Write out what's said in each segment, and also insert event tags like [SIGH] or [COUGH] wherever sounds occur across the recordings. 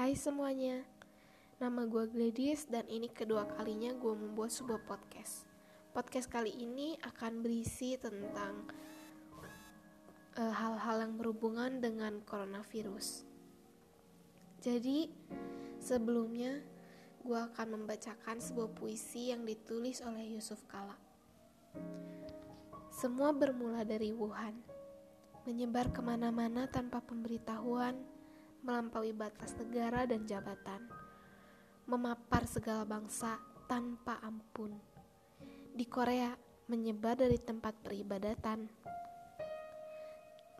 Hai semuanya, nama gue Gladys dan ini kedua kalinya gue membuat sebuah podcast. Podcast kali ini akan berisi tentang eh, hal-hal uh, yang berhubungan dengan coronavirus. Jadi, sebelumnya gue akan membacakan sebuah puisi yang ditulis oleh Yusuf Kala. Semua bermula dari Wuhan, menyebar ke mana-mana tanpa pemberitahuan melampaui batas negara dan jabatan, memapar segala bangsa tanpa ampun. Di Korea, menyebar dari tempat peribadatan,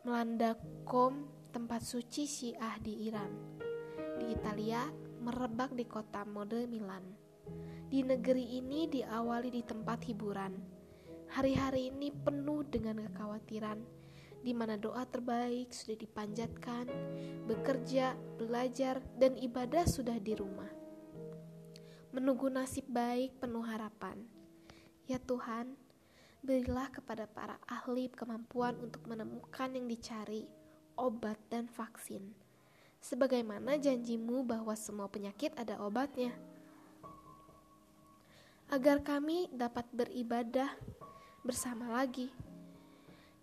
melanda Kom, tempat suci Syiah di Iran. Di Italia, merebak di kota mode Milan. Di negeri ini diawali di tempat hiburan. Hari-hari ini penuh dengan kekhawatiran di mana doa terbaik sudah dipanjatkan, bekerja, belajar, dan ibadah sudah di rumah. Menunggu nasib baik penuh harapan. Ya Tuhan, berilah kepada para ahli kemampuan untuk menemukan yang dicari, obat dan vaksin. Sebagaimana janjimu bahwa semua penyakit ada obatnya. Agar kami dapat beribadah bersama lagi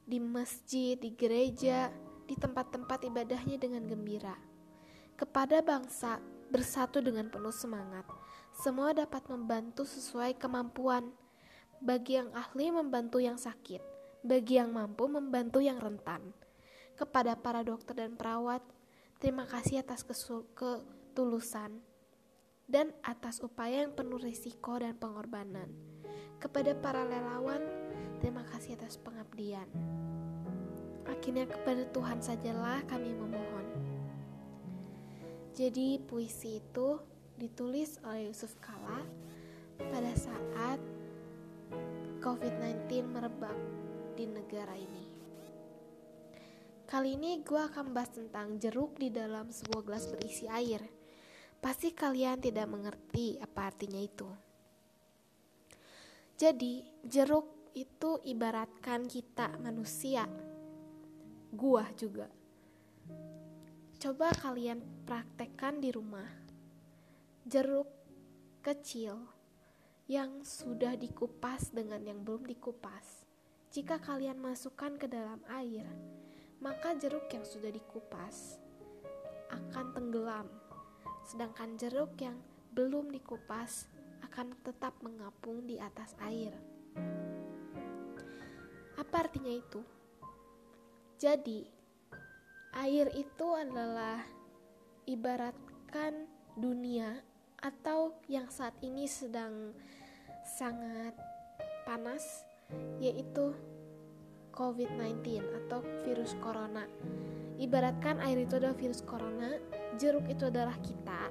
di masjid, di gereja, di tempat-tempat ibadahnya dengan gembira. Kepada bangsa bersatu dengan penuh semangat, semua dapat membantu sesuai kemampuan. Bagi yang ahli membantu yang sakit, bagi yang mampu membantu yang rentan. Kepada para dokter dan perawat, terima kasih atas ketulusan dan atas upaya yang penuh risiko dan pengorbanan. Kepada para relawan, terima kasih atas pengabdian. Akhirnya kepada Tuhan sajalah kami memohon. Jadi puisi itu ditulis oleh Yusuf Kala pada saat COVID-19 merebak di negara ini. Kali ini gue akan bahas tentang jeruk di dalam sebuah gelas berisi air. Pasti kalian tidak mengerti apa artinya itu. Jadi, jeruk itu ibaratkan kita manusia gua juga. Coba kalian praktekkan di rumah. Jeruk kecil yang sudah dikupas dengan yang belum dikupas. Jika kalian masukkan ke dalam air, maka jeruk yang sudah dikupas akan tenggelam, sedangkan jeruk yang belum dikupas akan tetap mengapung di atas air. Apa artinya itu? Jadi, air itu adalah ibaratkan dunia atau yang saat ini sedang sangat panas, yaitu COVID-19 atau virus corona. Ibaratkan air itu adalah virus corona, jeruk itu adalah kita,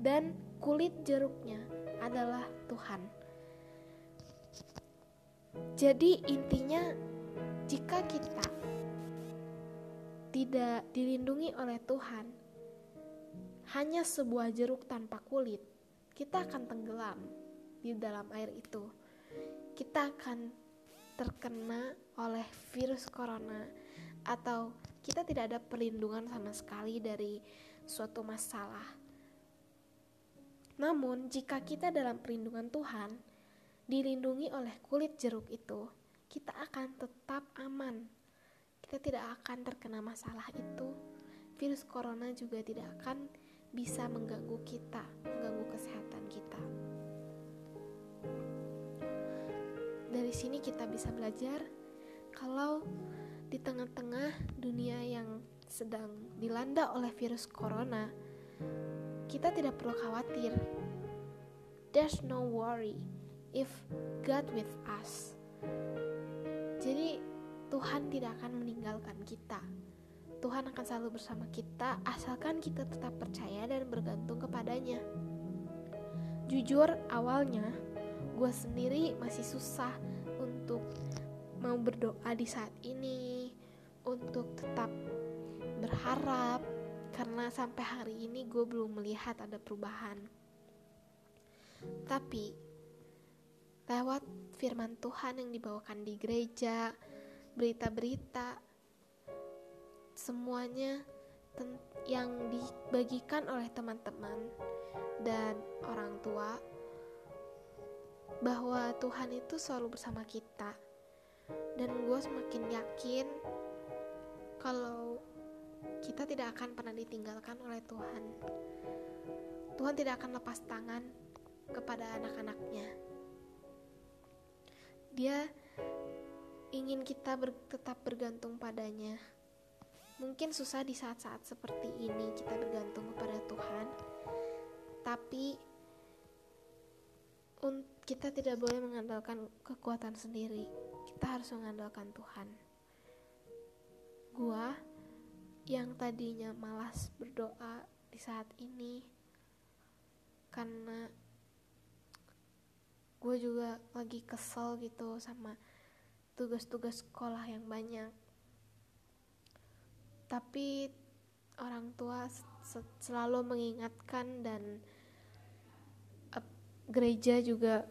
dan kulit jeruknya adalah Tuhan. Jadi intinya jika kita tidak dilindungi oleh Tuhan, hanya sebuah jeruk tanpa kulit, kita akan tenggelam di dalam air itu. Kita akan terkena oleh virus corona atau kita tidak ada perlindungan sama sekali dari suatu masalah. Namun, jika kita dalam perlindungan Tuhan, dilindungi oleh kulit jeruk itu, kita akan tetap aman kita tidak akan terkena masalah itu. Virus corona juga tidak akan bisa mengganggu kita, mengganggu kesehatan kita. Dari sini kita bisa belajar kalau di tengah-tengah dunia yang sedang dilanda oleh virus corona, kita tidak perlu khawatir. There's no worry if God with us. Jadi Tuhan tidak akan meninggalkan kita. Tuhan akan selalu bersama kita asalkan kita tetap percaya dan bergantung kepadanya. Jujur, awalnya gue sendiri masih susah untuk mau berdoa di saat ini, untuk tetap berharap, karena sampai hari ini gue belum melihat ada perubahan. Tapi, lewat firman Tuhan yang dibawakan di gereja, berita-berita semuanya yang dibagikan oleh teman-teman dan orang tua bahwa Tuhan itu selalu bersama kita. Dan gue semakin yakin kalau kita tidak akan pernah ditinggalkan oleh Tuhan. Tuhan tidak akan lepas tangan kepada anak-anaknya dia ingin kita ber, tetap bergantung padanya mungkin susah di saat-saat seperti ini kita bergantung kepada Tuhan tapi kita tidak boleh mengandalkan kekuatan sendiri. Kita harus mengandalkan Tuhan. Gua yang tadinya malas berdoa di saat ini karena gue juga lagi kesel gitu sama tugas-tugas sekolah yang banyak tapi orang tua selalu mengingatkan dan gereja juga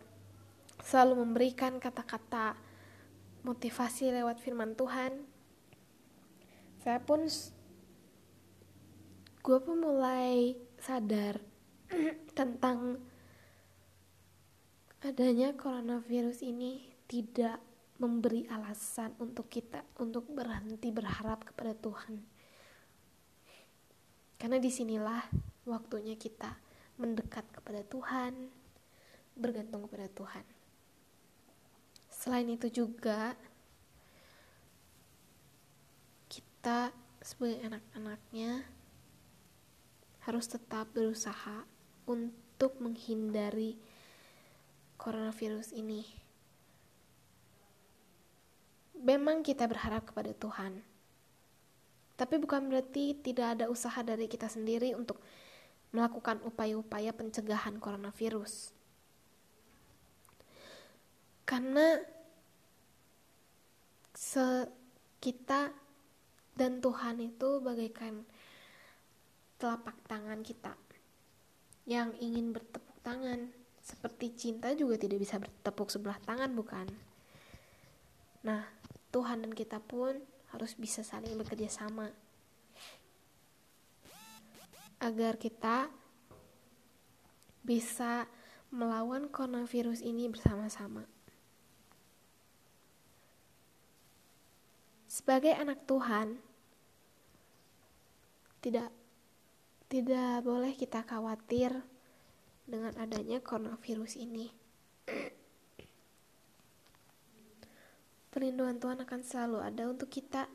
selalu memberikan kata-kata motivasi lewat firman Tuhan. Saya pun gue pun mulai sadar [CLEARS THROAT] tentang adanya coronavirus ini tidak memberi alasan untuk kita untuk berhenti berharap kepada Tuhan. Karena di sinilah waktunya kita mendekat kepada Tuhan, bergantung kepada Tuhan. Selain itu juga kita sebagai anak-anaknya harus tetap berusaha untuk menghindari coronavirus ini. Memang kita berharap kepada Tuhan. Tapi bukan berarti tidak ada usaha dari kita sendiri untuk melakukan upaya-upaya pencegahan coronavirus karena se kita dan Tuhan itu bagaikan telapak tangan kita yang ingin bertepuk tangan seperti cinta juga tidak bisa bertepuk sebelah tangan bukan nah Tuhan dan kita pun harus bisa saling bekerja sama agar kita bisa melawan coronavirus ini bersama-sama. sebagai anak Tuhan tidak tidak boleh kita khawatir dengan adanya coronavirus ini. Perlindungan Tuhan akan selalu ada untuk kita.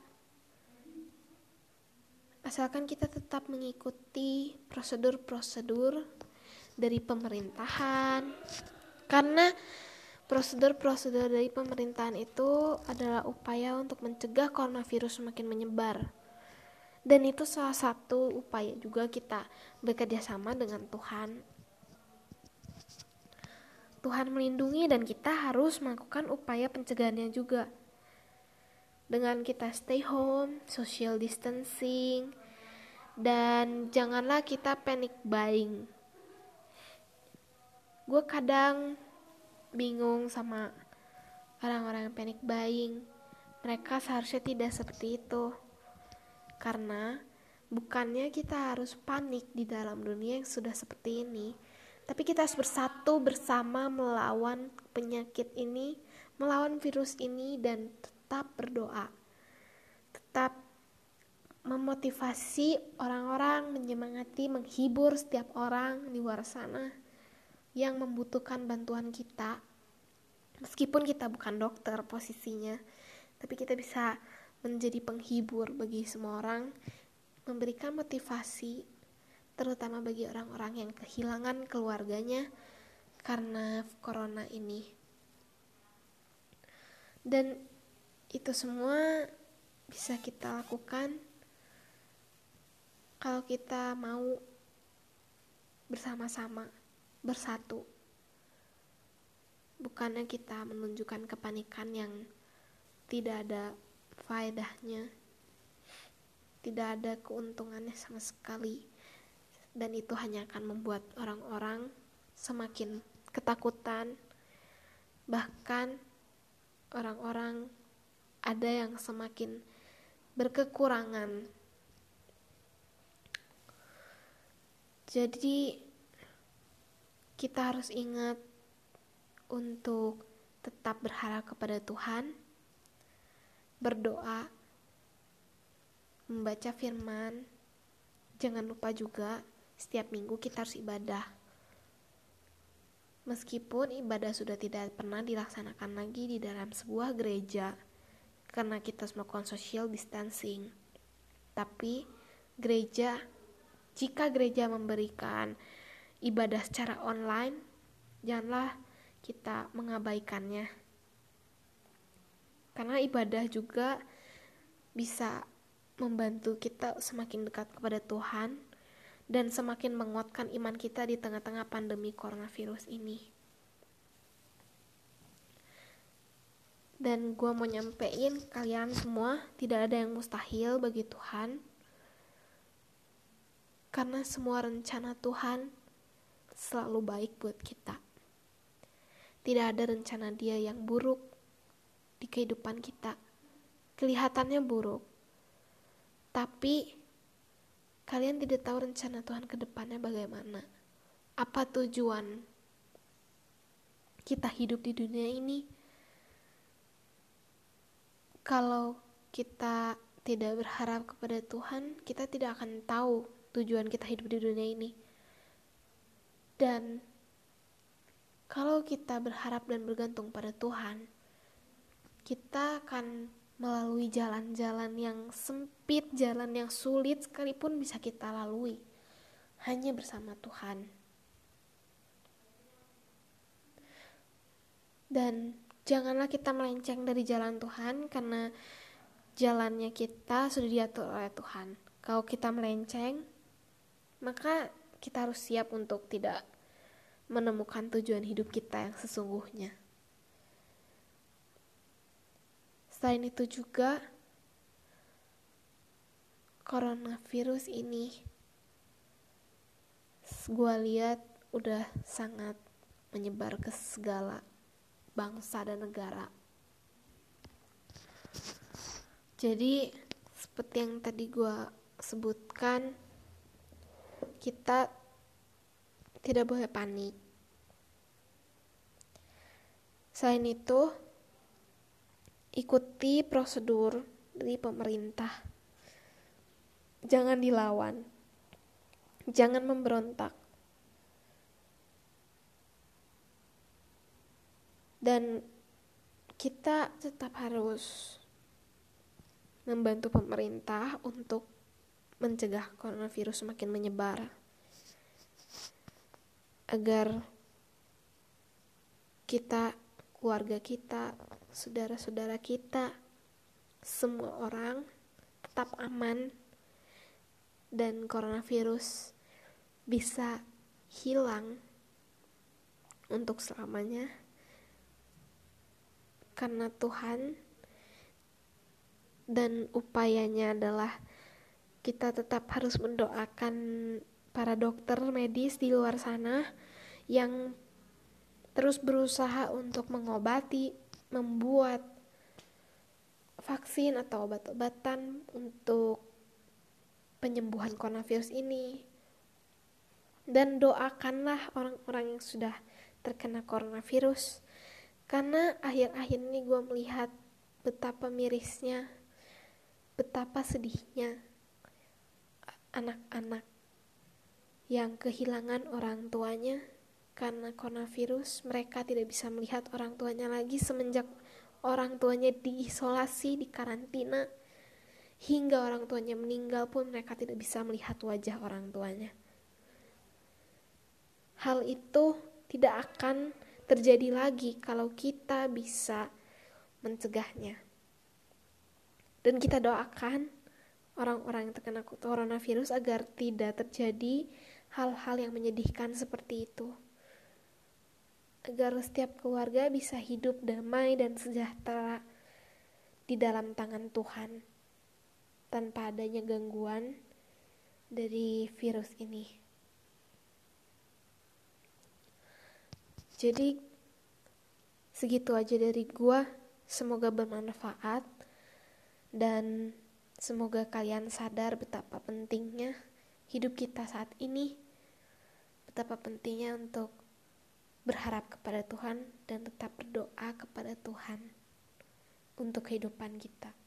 Asalkan kita tetap mengikuti prosedur-prosedur dari pemerintahan. Karena Prosedur-prosedur dari pemerintahan itu adalah upaya untuk mencegah coronavirus semakin menyebar. Dan itu salah satu upaya juga kita bekerja sama dengan Tuhan. Tuhan melindungi dan kita harus melakukan upaya pencegahannya juga. Dengan kita stay home, social distancing, dan janganlah kita panic buying. Gue kadang bingung sama orang-orang yang panic buying. Mereka seharusnya tidak seperti itu. Karena bukannya kita harus panik di dalam dunia yang sudah seperti ini, tapi kita harus bersatu bersama melawan penyakit ini, melawan virus ini dan tetap berdoa. Tetap memotivasi orang-orang, menyemangati, menghibur setiap orang di luar sana yang membutuhkan bantuan kita meskipun kita bukan dokter posisinya tapi kita bisa menjadi penghibur bagi semua orang memberikan motivasi terutama bagi orang-orang yang kehilangan keluarganya karena corona ini dan itu semua bisa kita lakukan kalau kita mau bersama-sama bersatu. Bukannya kita menunjukkan kepanikan yang tidak ada faedahnya, tidak ada keuntungannya sama sekali, dan itu hanya akan membuat orang-orang semakin ketakutan, bahkan orang-orang ada yang semakin berkekurangan Jadi kita harus ingat untuk tetap berharap kepada Tuhan, berdoa, membaca firman. Jangan lupa juga setiap minggu kita harus ibadah. Meskipun ibadah sudah tidak pernah dilaksanakan lagi di dalam sebuah gereja karena kita melakukan social distancing. Tapi gereja jika gereja memberikan ibadah secara online, janganlah kita mengabaikannya. Karena ibadah juga bisa membantu kita semakin dekat kepada Tuhan dan semakin menguatkan iman kita di tengah-tengah pandemi coronavirus ini. Dan gue mau nyampein kalian semua tidak ada yang mustahil bagi Tuhan. Karena semua rencana Tuhan selalu baik buat kita. Tidak ada rencana dia yang buruk di kehidupan kita. Kelihatannya buruk. Tapi kalian tidak tahu rencana Tuhan ke depannya bagaimana. Apa tujuan kita hidup di dunia ini? Kalau kita tidak berharap kepada Tuhan, kita tidak akan tahu tujuan kita hidup di dunia ini. Dan kalau kita berharap dan bergantung pada Tuhan, kita akan melalui jalan-jalan yang sempit, jalan yang sulit sekalipun bisa kita lalui hanya bersama Tuhan. Dan janganlah kita melenceng dari jalan Tuhan karena jalannya kita sudah diatur oleh Tuhan. Kalau kita melenceng, maka kita harus siap untuk tidak menemukan tujuan hidup kita yang sesungguhnya. Selain itu juga coronavirus ini gue lihat udah sangat menyebar ke segala bangsa dan negara. Jadi seperti yang tadi gue sebutkan, kita tidak boleh panik. Selain itu, ikuti prosedur dari pemerintah. Jangan dilawan. Jangan memberontak. Dan kita tetap harus membantu pemerintah untuk mencegah coronavirus semakin menyebar agar kita keluarga kita, saudara-saudara kita, semua orang tetap aman dan coronavirus bisa hilang untuk selamanya. Karena Tuhan dan upayanya adalah kita tetap harus mendoakan para dokter medis di luar sana yang terus berusaha untuk mengobati, membuat vaksin atau obat-obatan untuk penyembuhan coronavirus ini. Dan doakanlah orang-orang yang sudah terkena coronavirus. Karena akhir-akhir ini gue melihat betapa mirisnya, betapa sedihnya anak-anak yang kehilangan orang tuanya karena coronavirus, mereka tidak bisa melihat orang tuanya lagi semenjak orang tuanya diisolasi, di karantina. Hingga orang tuanya meninggal pun mereka tidak bisa melihat wajah orang tuanya. Hal itu tidak akan terjadi lagi kalau kita bisa mencegahnya. Dan kita doakan orang-orang yang terkena coronavirus agar tidak terjadi hal-hal yang menyedihkan seperti itu agar setiap keluarga bisa hidup damai dan sejahtera di dalam tangan Tuhan tanpa adanya gangguan dari virus ini. Jadi segitu aja dari gua. Semoga bermanfaat dan semoga kalian sadar betapa pentingnya hidup kita saat ini betapa pentingnya untuk berharap kepada Tuhan dan tetap berdoa kepada Tuhan untuk kehidupan kita.